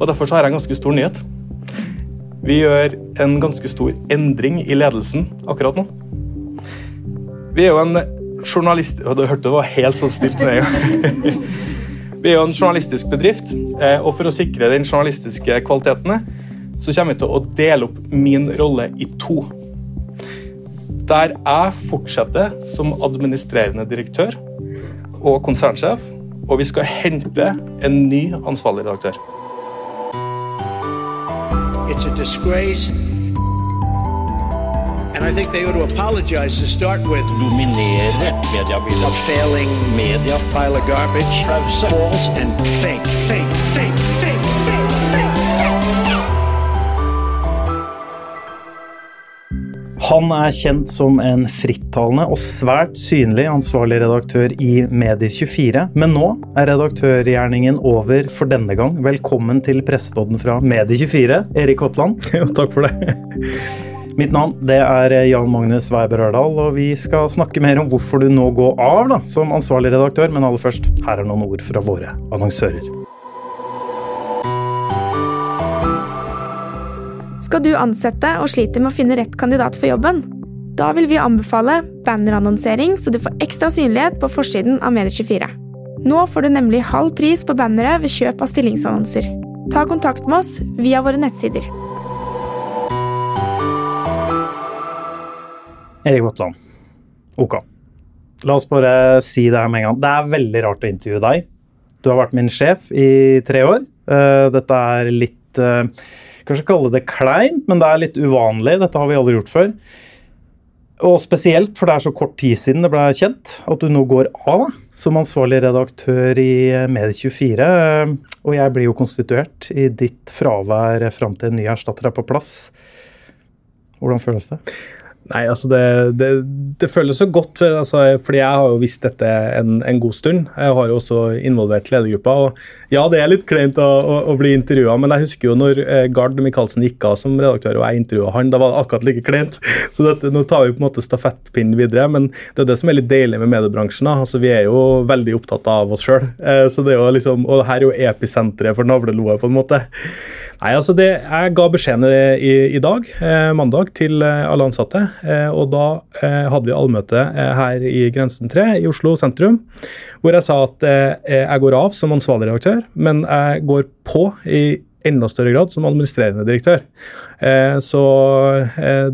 Og Derfor så har jeg en ganske stor nyhet. Vi gjør en ganske stor endring i ledelsen akkurat nå. Vi er jo en journalist... Du hørte det var helt sånn stilt med en gang. Vi er jo en journalistisk bedrift, eh, og for å sikre den journalistiske kvalitetene, så kommer vi til å dele opp min rolle i to. Der jeg fortsetter som administrerende direktør og konsernsjef, og vi skal hente en ny ansvarlig redaktør. It's a disgrace. And I think they ought to apologize to start with. dominere. A failing Media pile of garbage, false and fake, fake, fake, fake, Han er kjent som en frittalende og svært synlig ansvarlig redaktør i Medier24, men nå er redaktørgjerningen over for denne gang. Velkommen til pressepodden fra Medier24, Erik Hotland. Jo, takk for det. Mitt navn det er Jan Magnus Weiber Ørdal, og vi skal snakke mer om hvorfor du nå går av da, som ansvarlig redaktør, men aller først, her er noen ord fra våre annonsører. Skal du ansette og sliter med å finne rett kandidat for jobben? Da vil vi anbefale bannerannonsering, så du får ekstra synlighet på forsiden av Medie24. Nå får du nemlig halv pris på bannere ved kjøp av stillingsannonser. Ta kontakt med oss via våre nettsider. Erik Votland. Ok. La oss bare si det her med en gang. Det er veldig rart å intervjue deg. Du har vært min sjef i tre år. Eh, Dette er litt eh, Kanskje kalle det kleint, men det er litt uvanlig. Dette har vi aldri gjort før. Og spesielt, for det er så kort tid siden det ble kjent at du nå går av som ansvarlig redaktør i Medie24. Eh, Og jeg blir jo konstituert i ditt fravær fram til en ny erstatter er på plass. Hvordan føles det? Nei, altså det, det, det føles så godt, altså, fordi jeg har jo visst dette en, en god stund. Jeg har jo også involvert ledergruppa. og Ja, det er litt kleint å, å, å bli intervjua, men jeg husker jo når eh, Gard Michaelsen gikk av som redaktør, og jeg intervjua han, da var det akkurat like kleint. Så dette, nå tar vi på en måte stafettpinnen videre, men det er det som er litt deilig med mediebransjen. da, altså Vi er jo veldig opptatt av oss sjøl, jo liksom, og her er jo episenteret for navleloet, på en måte. Nei, altså det, Jeg ga beskjeden i, i dag, eh, mandag, til eh, alle ansatte. Eh, og Da eh, hadde vi allmøte eh, her i Grensen 3 i Oslo sentrum, hvor jeg sa at eh, jeg går av som ansvarlig redaktør, men jeg går på i enda større grad som administrerende direktør. Så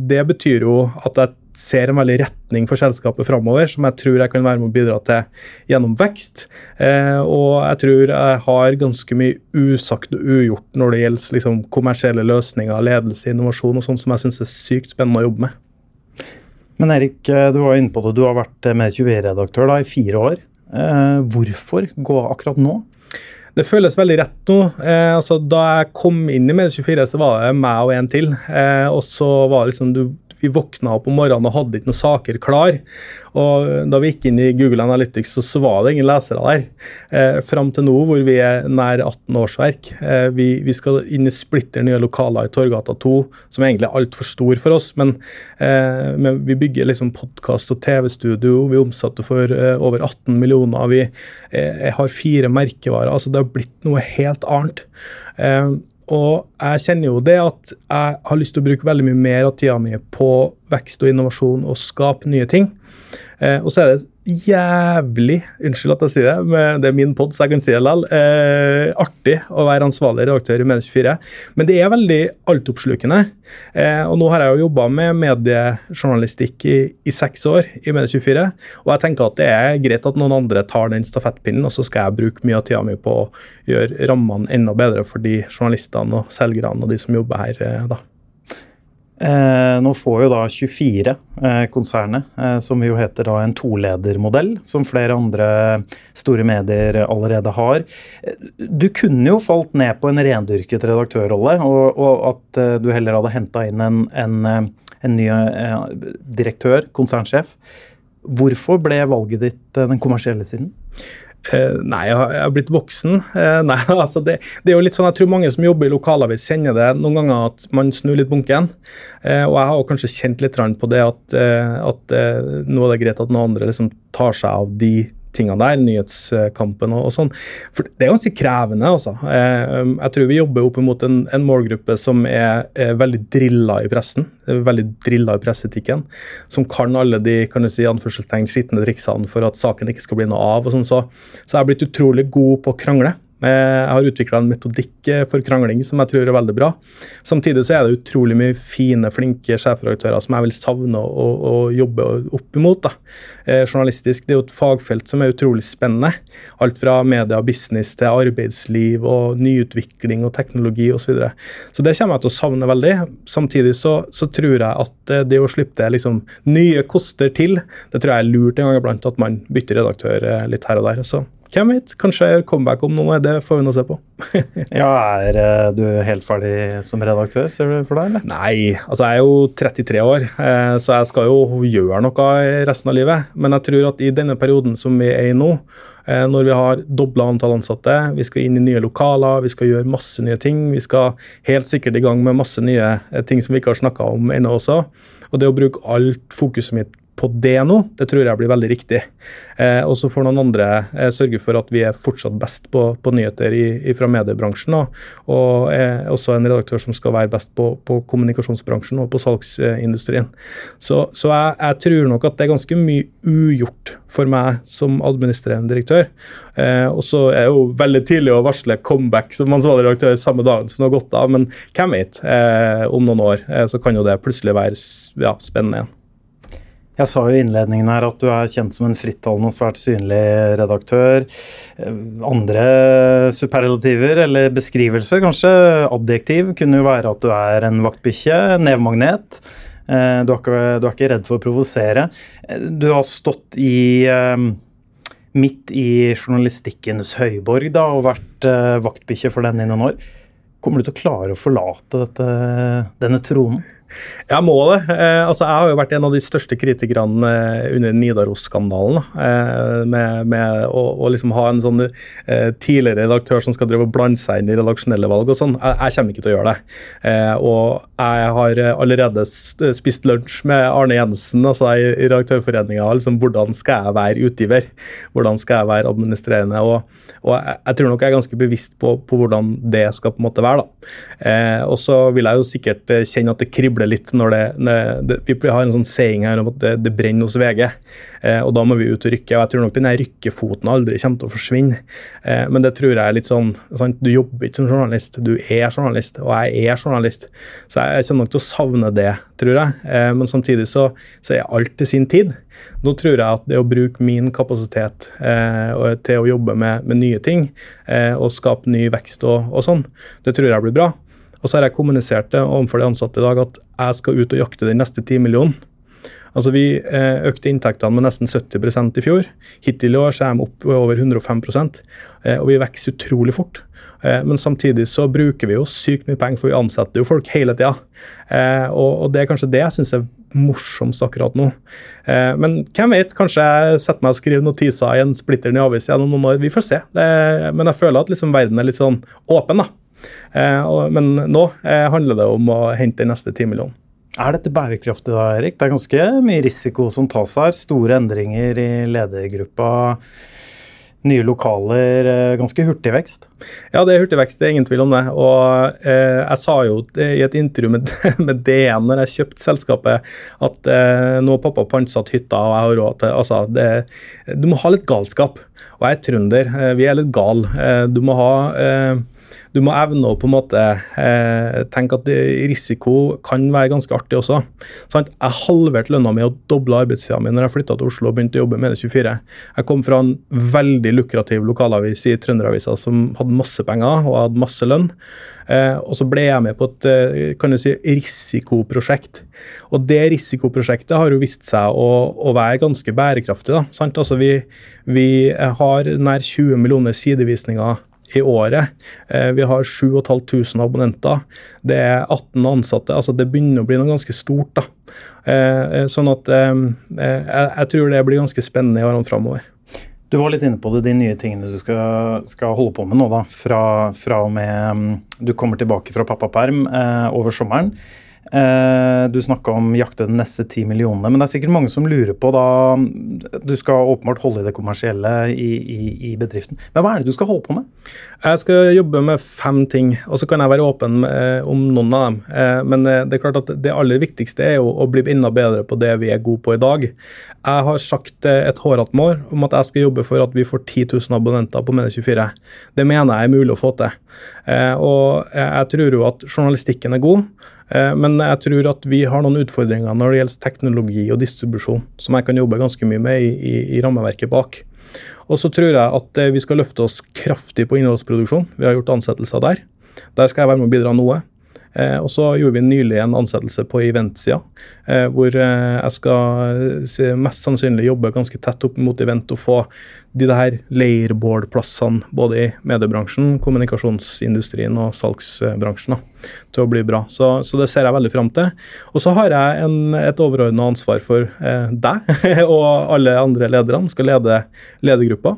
det betyr jo at jeg ser en veldig retning for selskapet framover som jeg tror jeg kan være med å bidra til gjennom vekst. Eh, og jeg tror jeg har ganske mye usagt og ugjort når det gjelder liksom, kommersielle løsninger, ledelse, innovasjon og sånn som jeg syns er sykt spennende å jobbe med. Men Erik, eh, du var inne på det. Du har vært Med24-redaktør i fire år. Eh, hvorfor gå akkurat nå? Det føles veldig rett nå. Eh, altså, da jeg kom inn i Medie24, så var det meg og en til. Eh, og så var det liksom du, Vi våkna opp om morgenen og hadde ikke noen saker klar. Og da vi gikk inn i Google Analytics, så, så var det ingen lesere der. Eh, Fram til nå, hvor vi er nær 18 årsverk. Eh, vi, vi skal inn i splitter nye lokaler i Torgata 2, som egentlig er altfor stor for oss. Men, eh, men vi bygger liksom podkast og TV-studio. Vi omsatte for eh, over 18 millioner. Vi eh, har fire merkevarer. altså Det har blitt noe helt annet. Eh, og jeg kjenner jo det at jeg har lyst til å bruke veldig mye mer av tida mi på vekst og innovasjon og skape nye ting. Eh, og så er det jævlig Unnskyld at jeg sier det, men det er min pod, så jeg kan si det likevel. Eh, artig å være ansvarlig redaktør i Medie24. Men det er veldig altoppslukende. Eh, og nå har jeg jo jobba med mediejournalistikk i, i seks år i Medie24, og jeg tenker at det er greit at noen andre tar den stafettpinnen, og så skal jeg bruke mye av tida mi på å gjøre rammene enda bedre for de journalistene og selgerne og de som jobber her eh, da. Eh, nå får jo da 24 eh, konsernet, eh, som jo heter da en toledermodell, som flere andre store medier allerede har. Eh, Du kunne jo falt ned på en rendyrket redaktørrolle, og, og at eh, du heller hadde henta inn en, en, eh, en ny direktør, konsernsjef. Hvorfor ble valget ditt den kommersielle siden? Eh, nei, jeg har, jeg har blitt voksen. Uh, nei, altså det, det er jo litt sånn, Jeg tror mange som jobber i lokalavis kjenner det noen ganger at man snur litt bunken. Uh, og jeg har jo kanskje kjent litt på det at, at nå er det greit at noen andre liksom tar seg av de tingene der, nyhetskampen og, og sånn. For det er ganske krevende, altså. Eh, jeg tror vi jobber opp mot en, en målgruppe som er, er veldig drilla i pressen, veldig drilla i presseetikken, som kan alle de kan du si, anførselstegn, skitne triksene for at saken ikke skal bli noe av. og sånn, Så, så jeg har blitt utrolig god på å krangle. Eh, Jeg har utvikla en metodikk eh, for krangling som jeg tror er veldig bra. Samtidig så er det utrolig mye fine, flinke sjefredaktører som jeg vil savne å, å, jobbe opp imot. Eh, journalistisk det er jo et fagfelt som er utrolig spennende. Alt fra media, business til arbeidsliv og nyutvikling og teknologi osv. Så, videre. så det kommer jeg til å savne veldig. Samtidig så, så tror jeg at eh, det å slippe det liksom nye koster til, det tror jeg er lurt en gang iblant at man bytter redaktør litt her og der. Så hvem vet, kanskje jeg gjør comeback om noe, det får vi nå se på. Ja, Er eh, du helt ferdig som redaktør, ser du for deg? eller? Nei, altså jeg er jo 33 år, eh, så jeg skal jo gjøre noe resten av livet. Men jeg tror at i denne perioden som vi er i nå, eh, når vi har dobla antall ansatte, vi skal inn i nye lokaler, vi skal gjøre masse nye ting, vi skal helt sikkert i gang med masse nye ting som vi ikke har snakka om ennå også. Og det å bruke alt fokuset mitt på det nå, det tror jeg blir veldig riktig. Eh, og så får noen andre eh, sørge for at vi er fortsatt best på, på nyheter i, i, fra mediebransjen. Og, og eh, også en redaktør som skal være best på, på kommunikasjonsbransjen og på salgsindustrien. Så, så jeg, jeg, tror nok at det er ganske mye ugjort for meg som administrerende direktør. Eh, og så er det jo veldig tidlig å varsle comeback som ansvarlig redaktør samme dagen som det har gått av, men hvem vet? Eh, om noen år eh, så kan jo det plutselig være ja, spennende igjen. Jeg sa jo i innledningen her at du er kjent som en frittalende og svært synlig redaktør. Eh, Andre superlativer eller beskrivelser, kanskje adjektiv, kunne jo være at du er en vaktbikkje, nevmagnet. Eh, Du er, ikke, du er ikke redd for å provosere. Eh, Du har stått i midt i journalistikkens høyborg da, og vært vaktbikkje for den i noen år. Kommer du til å klare å forlate dette, denne tronen? Jeg må det. Eh, altså, jeg har jo vært en av de største kritikerne eh, under Nidaros-skandalen. Eh, med, med å, å liksom ha en sånn eh, tidligere redaktør som skal drive og blande seg inn i redaksjonelle valg og sånn. Jeg, jeg kommer ikke til å gjøre det. Eh, og jeg har eh, allerede spist lunsj med Arne Jensen altså i, i Redaktørforeninga. Liksom, hvordan skal jeg være utgiver? Hvordan skal jeg være administrerende? Og, og jeg, jeg tror nok jeg er ganske bevisst på, på hvordan det skal på en måte være. da. Og så vil jeg jo sikkert kjenne at det kribler litt når det, det Vi har en sånn saying her om at det, det brenner hos VG, eh, og da må vi ut og rykke. og Jeg tror nok den rykkefoten aldri kommer til å forsvinne. Eh, men det tror jeg er litt sånn sant? Du jobber ikke som journalist, du er journalist, og jeg er journalist. Så jeg kommer nok til å savne det, tror jeg. Eh, men samtidig så, så er alt til sin tid. Nå tror jeg at det å bruke min kapasitet eh, til å jobbe med, med nye ting eh, og skape ny vekst og, og sånn, det tror jeg blir bra. Og så har jeg kommunisert det overfor de ansatte i dag at jeg skal ut og jakte den neste 10 millionen. Altså Vi eh, økte inntektene med nesten 70% i fjor. Hittil i år så er de opp over 105 eh, og vi vokser utrolig fort. Eh, men samtidig så bruker vi jo sykt mye penger, for vi ansetter jo folk hele tida. Og, det er kanskje det jeg syns er morsomst akkurat nå. Men hvem vet, kanskje jeg setter meg og skriver notiser i en splitter ny avis gjennom noen år. Vi får se. Men jeg føler at liksom verden er litt sånn åpen, da. Eh, men nå eh, handler det om å hente den neste 10 millionen. Er dette bærekraftig da, Erik? Det er ganske mye risiko som tas her. Store endringer i ledergruppa. Nye lokaler, eh, ganske hurtig vekst. Ja, det er hurtig vekst, det er ingen tvil om det. Og eh, jeg sa jo i et intervju med, med DN når jeg kjøpte selskapet, at eh, nå har pappa pantsatt hytta, og jeg har råd til Altså, det, du må ha litt galskap. Og jeg er trønder, vi er litt gal. Eh, du må ha eh, du må evne å på en måte eh, tenke at risiko kan være ganske artig også. Sant? Jeg halverte lønna mi og dobla arbeidstida mi når jeg flytta til Oslo og begynte å jobbe med det 24. Jeg kom fra en veldig lukrativ lokalavis i Trønderavisa som hadde masse penger og hadde masse lønn. Eh, og så ble jeg med på et eh, kan du si, risikoprosjekt. Og det risikoprosjektet har jo vist seg å, å være ganske bærekraftig. Da, sant? Altså vi, vi har nær 20 millioner sidevisninger i året. Eh, Vi har 7500 abonnenter. Det er 18 ansatte. altså Det begynner å bli noe ganske stort. da. Eh, eh, Sånn at jeg tror det blir ganske spennende i årene framover. Du var litt inne på det, de nye tingene du skal, skal holde på med nå, da. Fra, fra og med mm, du kommer tilbake fra pappaperm eh, over sommeren. Eh, du snakka om jakte de neste ti millionene, men det er sikkert mange som lurer på da Du skal åpenbart holde i det kommersielle i, i, i bedriften. Men hva er det du skal holde på med? Jeg skal jobbe med fem ting, og så kan jeg være åpen eh, om noen av dem. Eh, men det er klart at det aller viktigste er jo å bli enda bedre på det vi er gode på i dag. Jeg har sagt et hårete mål om at jeg skal jobbe for at vi får 10 000 abonnenter på Mene24. Det mener jeg er mulig å få til. Og jeg tror jo at journalistikken er god. Eh, Men jeg tror at vi har noen utfordringer når det gjelder teknologi og distribusjon, som jeg kan jobbe ganske mye med i, i, i rammeverket bak. Og så tror jeg at eh, vi skal løfte oss kraftig på innholdsproduksjon. Vi har gjort ansettelser der. Der skal jeg være med å bidra noe. Eh, og så gjorde vi nylig en ansettelse på eventsida, eh, hvor eh, jeg skal mest sannsynlig jobbe ganske tett opp mot event og få de her leirbålplassene både i mediebransjen, kommunikasjonsindustrien og salgsbransjen da, til å bli bra. Så, så det ser jeg veldig fram til. Og så har jeg en, et overordna ansvar for eh, deg og alle andre lederne. Skal lede ledergruppa.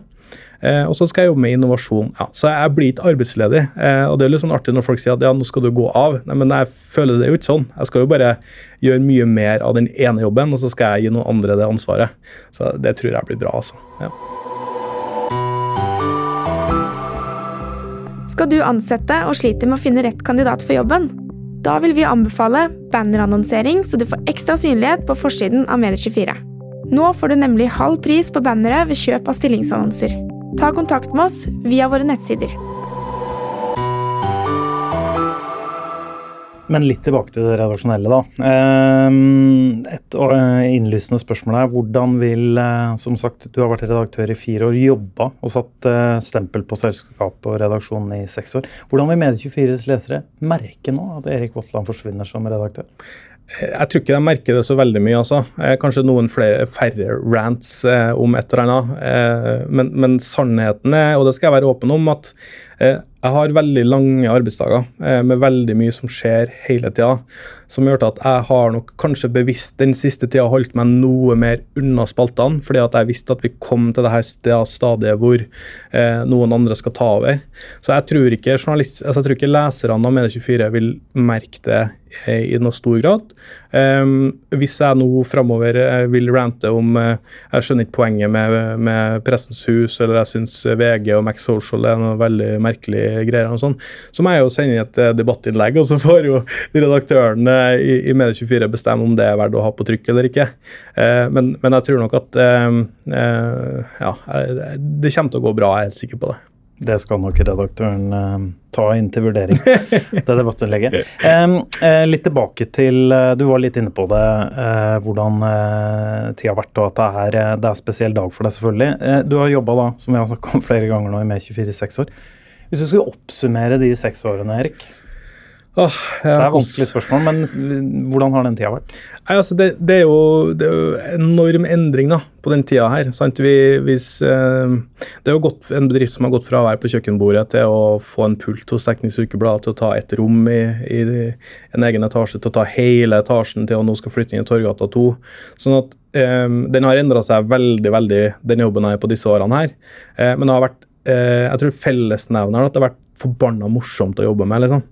Eh, og så skal jeg jobbe med innovasjon. Ja, så jeg blir ikke arbeidsledig. Eh, og det er litt sånn artig når folk sier at ja, nå skal du gå av. Nei, men jeg føler det jo ikke sånn. Jeg skal jo bare gjøre mye mer av den ene jobben, og så skal jeg gi noen andre det ansvaret. Så det tror jeg blir bra, altså. Ja. Skal du ansette og sliter med å finne rett kandidat for jobben? Da vil vi anbefale bannerannonsering, så du får ekstra synlighet på forsiden av Medie24. Nå får du nemlig halv pris på bannere ved kjøp av stillingsannonser. Ta kontakt med oss via våre nettsider. Men litt tilbake til det redaksjonelle, da. Ehm, Et øh, innlysende spørsmål er hvordan vil øh, Som sagt, du har vært redaktør i fire år, jobba og satt øh, stempel på selskapet og redaksjonen i seks år. Hvordan vil Medie24s lesere merke nå at Erik Votland forsvinner som redaktør? Jeg tror ikke de merker det så veldig mye, altså. Eh, Kanskje noen flere, færre rants eh, om et eller annet. Eh, men, men sannheten er, og det skal jeg være åpen om, at eh, jeg har veldig lange arbeidsdager eh, med veldig mye som skjer hele tida. Som gjør at jeg har nok kanskje bevisst den siste tida holdt meg noe mer unna spaltene, fordi at jeg visste at vi kom til det her stadiet hvor eh, noen andre skal ta over. Så jeg tror ikke, altså jeg tror ikke leserne av Medie24 vil merke det i noe stor grad. Um, hvis jeg nå framover eh, vil rante om uh, Jeg skjønner ikke poenget med, med Pressens Hus, eller jeg syns VG og Max Social er noe veldig merkelig greier, og sånn, så må jeg jo sende inn et eh, debattinnlegg, og så får jo redaktøren eh, i, i Medie24 bestemme om det er verdt å ha på trykk eller ikke. Uh, men, men jeg tror nok at uh, eh, Ja, eh, det kommer til å gå bra, jeg er helt sikker på det. Det skal nok redaktøren eh, ta inn til vurdering. det debattinnlegget. Eh, litt tilbake til eh, Du var litt inne på det, eh, hvordan uh, tida har vært, og at det er, eh, det er en spesiell dag for deg, selvfølgelig. Eh, du har jobba, da, som vi har snakka om flere ganger nå, i Med24 i seks år. Hvis du skulle oppsummere de seks årene, Erik Åh, Det er vanskelig spørsmål, men hvordan har den tida vært? Nei, altså det, det, er jo, det er jo enorm endring da, på den tida her. Sant? Vi, hvis, eh, det er jo godt, en bedrift som har gått fra å være på kjøkkenbordet til å få en pult hos Teknisk Ukeblad, til å ta et rom i, i en egen etasje, til å ta hele etasjen til å nå skal flytte inn i Torgata 2. Sånn at eh, den har endra seg veldig, veldig, den jobben jeg er på disse årene her. Eh, men det har vært eh, jeg tror fellesnevneren er at det har vært forbanna morsomt å jobbe med. liksom.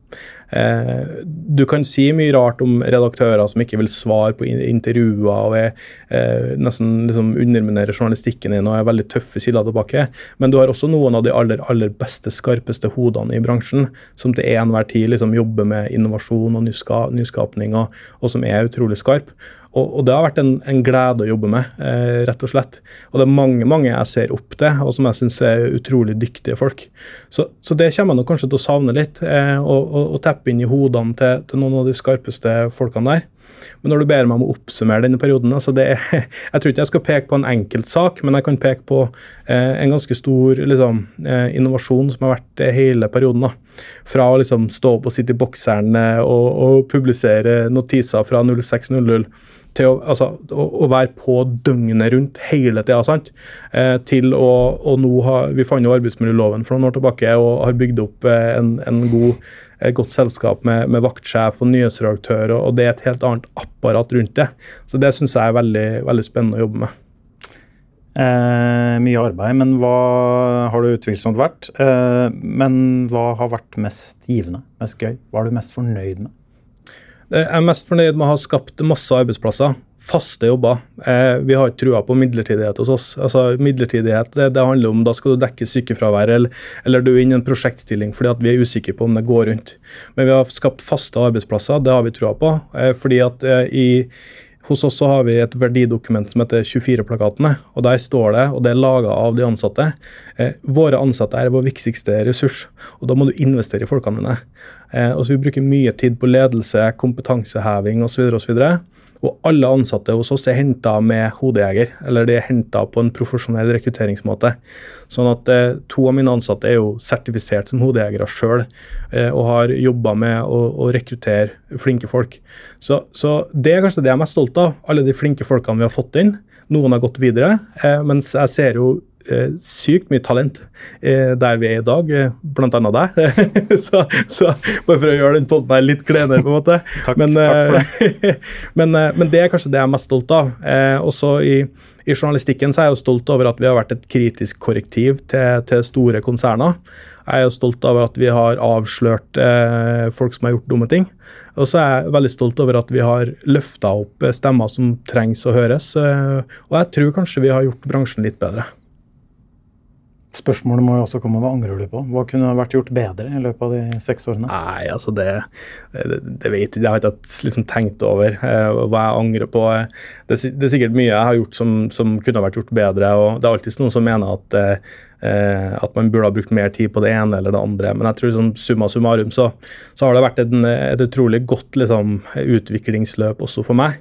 Eh, du kan si mye rart om redaktører som ikke vil svare på intervjuer og er, eh, nesten liksom underminerer journalistikken din og er veldig tøffe kilder tilbake. Men du har også noen av de aller aller beste, skarpeste hodene i bransjen som til enhver tid liksom jobber med innovasjon og nyska, nyskapning, og, og som er utrolig skarp. Og, og det har vært en, en glede å jobbe med, eh, rett og slett. Og det er mange mange jeg ser opp til, og som jeg syns er utrolig dyktige folk. Så, så det kommer jeg nok kanskje til å savne litt, eh, og, og, og teppe inn i hodene til, til noen av de skarpeste folkene der. Men når du ber meg om å oppsummere denne perioden altså det er, Jeg tror ikke jeg skal peke på en enkeltsak, men jeg kan peke på eh, en ganske stor liksom, eh, innovasjon som har vært eh, hele perioden. da. Fra å liksom, stå opp og sitte i bokseren eh, og, og publisere notiser fra 0600 til å, altså, å, å være på døgnet rundt hele tida? Eh, til å, og nå ha Vi fant jo arbeidsmiljøloven for noen år tilbake og har bygd opp eh, en, en god, et godt selskap med, med vaktsjef og nyhetsredaktør, og, og det er et helt annet apparat rundt det. Så det syns jeg er veldig, veldig spennende å jobbe med. Eh, mye arbeid, men hva har det utvilsomt vært? Eh, men hva har vært mest givende, mest gøy? Hva er du mest fornøyd med? Eh, Jeg er mest fornøyd med å ha skapt masse arbeidsplasser. Faste jobber. Eh, vi har ikke trua på midlertidighet hos oss. Altså, midlertidighet det, handler om da skal du dekke sykefravær, eller, eller du er inne i en prosjektstilling fordi at vi er usikre på om det går rundt. Men vi har skapt faste arbeidsplasser, det har vi trua på. Eh, fordi at i hos oss så har vi et verdidokument som heter 24-plakatene. og Der står det, og det er laga av de ansatte, eh, våre ansatte er vår viktigste ressurs. og Da må du investere i folkene dine. Eh, og så Vi bruker mye tid på ledelse, kompetanseheving osv. Og, så videre, og alle ansatte hos oss er henta med hodejeger, eller de er henta på en profesjonell rekrutteringsmåte. Sånn at eh, to av mine ansatte er jo sertifisert som hodejegere sjøl, eh, og har jobba med å, å rekruttere flinke folk. Så, så det er kanskje det jeg er mest stolt av. Alle de flinke folkene vi har fått inn. Noen har gått videre, eh, mens jeg ser jo sykt mye talent eh, der vi er i dag, eh, blant annet deg. så, så bare for å gjøre den podden her litt klenere, på en måte. Takk- men, takk eh, men, eh, men det er kanskje det jeg er mest stolt av. Eh, også i, i journalistikken så er jeg jo stolt over at vi har vært et kritisk korrektiv til, til store konserner. Jeg er jo stolt over at vi har avslørt eh, folk som har gjort dumme ting. Og så er jeg veldig stolt over at vi har løfta opp eh, stemmer som trengs å høres. Eh, og jeg tror kanskje vi har gjort bransjen litt bedre. Spørsmålet må jo også komme hva angrer du på? Hva kunne vært gjort bedre i løpet av de seks årene? Nei, altså det, det, det vet jeg. Det har jeg ikke liksom tenkt over eh, hva jeg angrer på. Det, det er sikkert mye jeg har gjort som, som kunne vært gjort bedre. og Det er alltid noen som mener at, eh, at man burde ha brukt mer tid på det ene eller det andre. Men jeg tror liksom, summa summarum så, så har det vært en, et utrolig godt liksom, utviklingsløp også for meg.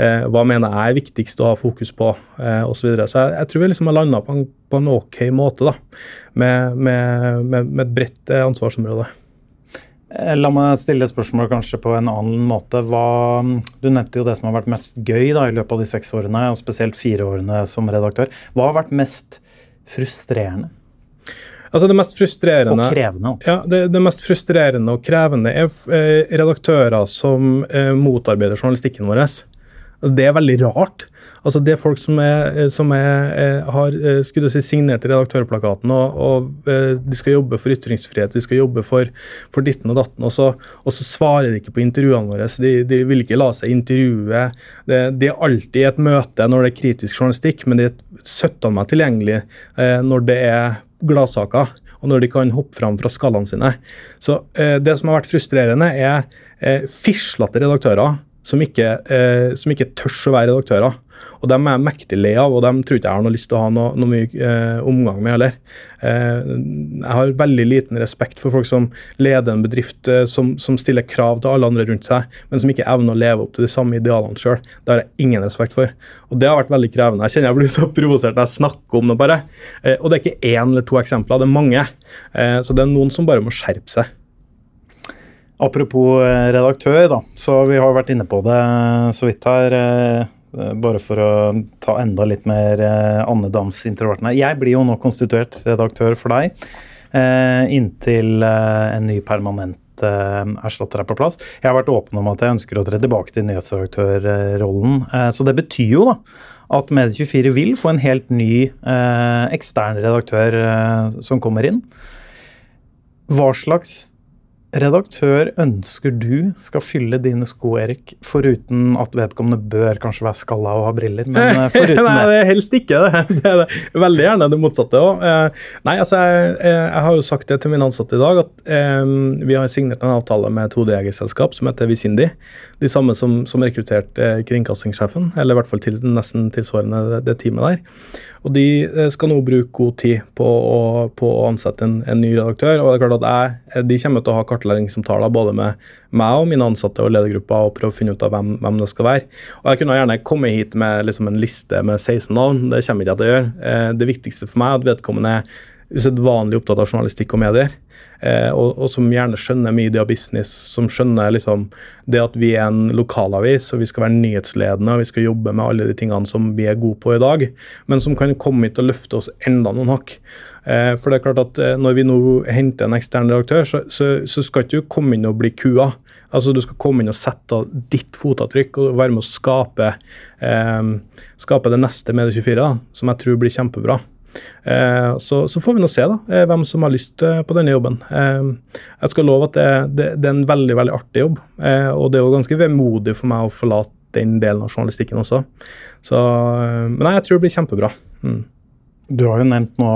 Eh, hva mener jeg er viktigst å ha fokus på, eh, osv. Så, videre. så jeg, jeg tror vi liksom har landa på, på en ok måte, da, med, med, med, med et bredt eh, ansvarsområde. La meg stille spørsmål kanskje på en annen måte. Hva, du nevnte jo det som har vært mest gøy da, i løpet av de seks årene, og spesielt fire årene som redaktør. Hva har vært mest frustrerende Altså Det mest frustrerende og krevende? Ja, det, det mest frustrerende og krevende er redaktører som motarbeider journalistikken vår. Det er veldig rart. Altså Det er folk som, er, eh, som er, eh, har eh, skulle si, signert redaktørplakaten, og, og de skal jobbe for ytringsfrihet, de skal jobbe for, for ditten og datten, og så, og så svarer de ikke på intervjuene våre. De, de vil ikke la seg intervjue. Det, de er alltid i et møte når det er kritisk journalistikk, men de er søtta meg tilgjengelig når det er gladsaker, og når de kan hoppe fram fra skallene sine. Så Det som har vært frustrerende, er eh, fislete redaktører som ikke, eh, som ikke tør å være redaktører. Og dem er jeg mektig lei av, og dem tror ikke jeg har noe lyst til å ha noe, noe mye eh, omgang med heller. Eh, jeg har veldig liten respekt for folk som leder en bedrift eh, som, som stiller krav til alle andre rundt seg, men som ikke evner å leve opp til de samme idealene sjøl. Det har jeg ingen respekt for. Og det har vært veldig krevende. Jeg kjenner jeg blir så provosert når jeg snakker om det, bare. Eh, og det er ikke én eller to eksempler, det er mange. Eh, så det er noen som bare må skjerpe seg. Apropos eh, redaktør, da. Så vi har vært inne på det så vidt her. eh, Bare for å ta enda litt mer eh, andedamsintroverten her. Jeg blir jo nå konstituert redaktør for deg. eh, Inntil eh, en ny permanent eh, erstatter er på plass. Jeg har vært åpen om at jeg ønsker å tre tilbake til nyhetsredaktørrollen. eh, Så det betyr jo da at Medie24 vil få en helt ny eh, ekstern redaktør eh, som kommer inn. Hva slags redaktør ønsker du skal fylle dine sko, Erik? Foruten at vedkommende bør kanskje være skalla og ha briller. Men eh, foruten nei, det. er helst ikke det. det, er det. Veldig gjerne det motsatte òg. nei, altså, jeg, jeg har jo sagt det til mine ansatte i dag, at um, vi har signert en avtale med et hodejegerselskap som heter Visindi. De samme som, som rekrutterte eh, kringkastingssjefen, eller i hvert fall til, nesten tilsvarende det, det teamet der. Og de eh, skal nå bruke god tid på å, på å ansette en, en ny redaktør. og det er klart at jeg, De kommer til å ha kartleggingssamtaler både med meg og mine ansatte og ledergruppa og prøve å finne ut av hvem, hvem det skal være. Og Jeg kunne gjerne komme hit med liksom en liste med 16 navn. Det kommer ikke jeg til å gjøre. Eh, Det viktigste for meg er at vedkommende er usedvanlig opptatt av journalistikk og medier. Eh, og, og som gjerne skjønner media business, som skjønner liksom det at vi er en lokalavis og vi skal være nyhetsledende og vi skal jobbe med alle de tingene som vi er gode på i dag, men som kan komme hit og løfte oss enda noen hakk. Eh, for det er klart at eh, Når vi nå henter en ekstern redaktør, så, så, så skal ikke du komme inn og bli kua. Altså Du skal komme inn og sette ditt fotavtrykk og være med å skape, eh, skape det neste Medie24, som jeg tror blir kjempebra. Eh, så, så får vi nå se da, eh, hvem som har lyst eh, på denne jobben. Jeg skal love at det, det, det er en veldig veldig artig jobb, og det er jo ganske vemodig for meg å forlate den delen av journalistikken også. Så, men jeg tror det blir kjempebra. Mm. Du har jo nevnt nå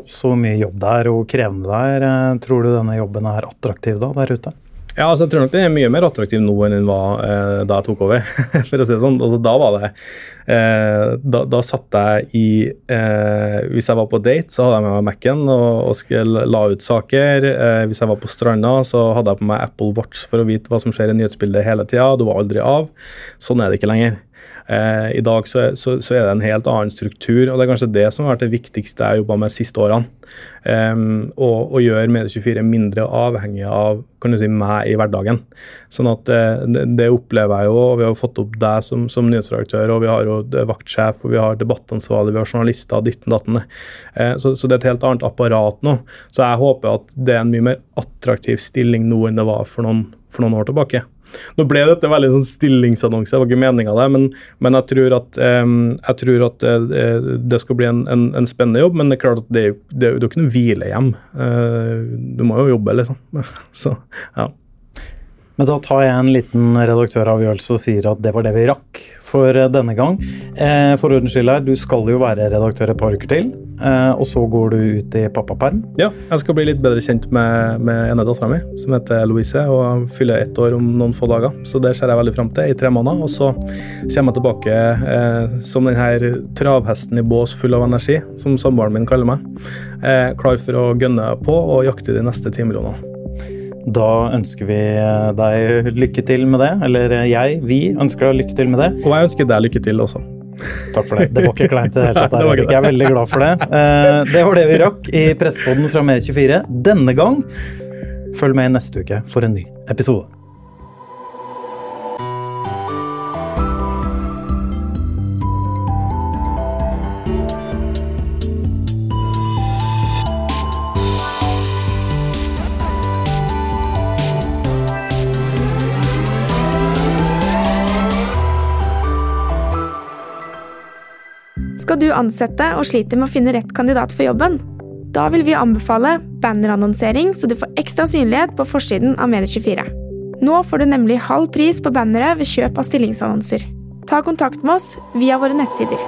også hvor mye jobb det er og krevende det er. Tror du denne jobben er attraktiv da, der ute? Ja, altså jeg tror nok den er mye mer attraktiv nå enn den var eh, da jeg tok over. for å si det sånn. Altså, da var det eh, da, da satt jeg i eh, Hvis jeg var på date, så hadde jeg med meg Mac-en og, og skulle la ut saker. Eh, hvis jeg var på stranda, så hadde jeg på meg Apple Watch for å vite hva som skjer i nyhetsbildet hele tida. Du var aldri av. Sånn er det ikke lenger. Eh, I dag så, så, så er det en helt annen struktur, og det er kanskje det som har vært det viktigste jeg har jobba med de siste årene. Um, og, og gjøre Medie24 mindre avhengig av kan du si, meg i hverdagen. Sånn at eh, det, det opplever jeg jo, og vi har fått opp deg som, som nyhetsredaktør, og vi har jo vaktsjef, og vi har debattansvarlig, vi har journalister, ditten datten. Eh, så, så det er et helt annet apparat nå. Så jeg håper at det er en mye mer attraktiv stilling nå enn det var for noen, for noen år tilbake. Nå ble dette veldig sånn stillingsannonse, det var ikke meninga det, men, men jeg tror at, um, jeg tror at uh, det skal bli en, en, en spennende jobb. Men det er klart at det det det er jo ikke noe hvilehjem. Uh, du må jo jobbe, liksom. Så ja. Men da tar jeg en liten redaktøravgjørelse og sier at det var det vi rakk for eh, denne gang. Eh, for ordens skyld her, du skal jo være redaktør et par uker til, eh, og så går du ut i pappaperm. Ja, jeg skal bli litt bedre kjent med, med ene dattera mi, som heter Louise, og fyller ett år om noen få dager. Så det ser jeg veldig fram til i tre måneder. Og så kommer jeg tilbake eh, som denne travhesten i bås full av energi, som samboeren min kaller meg. Eh, klar for å gønne på og jakte de neste ti millionene. Da ønsker vi deg lykke til med det. Eller jeg, vi ønsker deg lykke til med det. Og jeg ønsker deg lykke til også. Takk for det. Det var ikke kleint i det hele tatt. Jeg er veldig glad for det. Eh, Det var det vi rakk i Pressepoden fra Med24 denne gang. Følg med neste uke for en ny episode. Skal du ansette og sliter med å finne rett kandidat for jobben? Da vil vi anbefale bannerannonsering, så du får ekstra synlighet på forsiden av Medie24. Nå får du nemlig halv pris på bannere ved kjøp av stillingsannonser. Ta kontakt med oss via våre nettsider.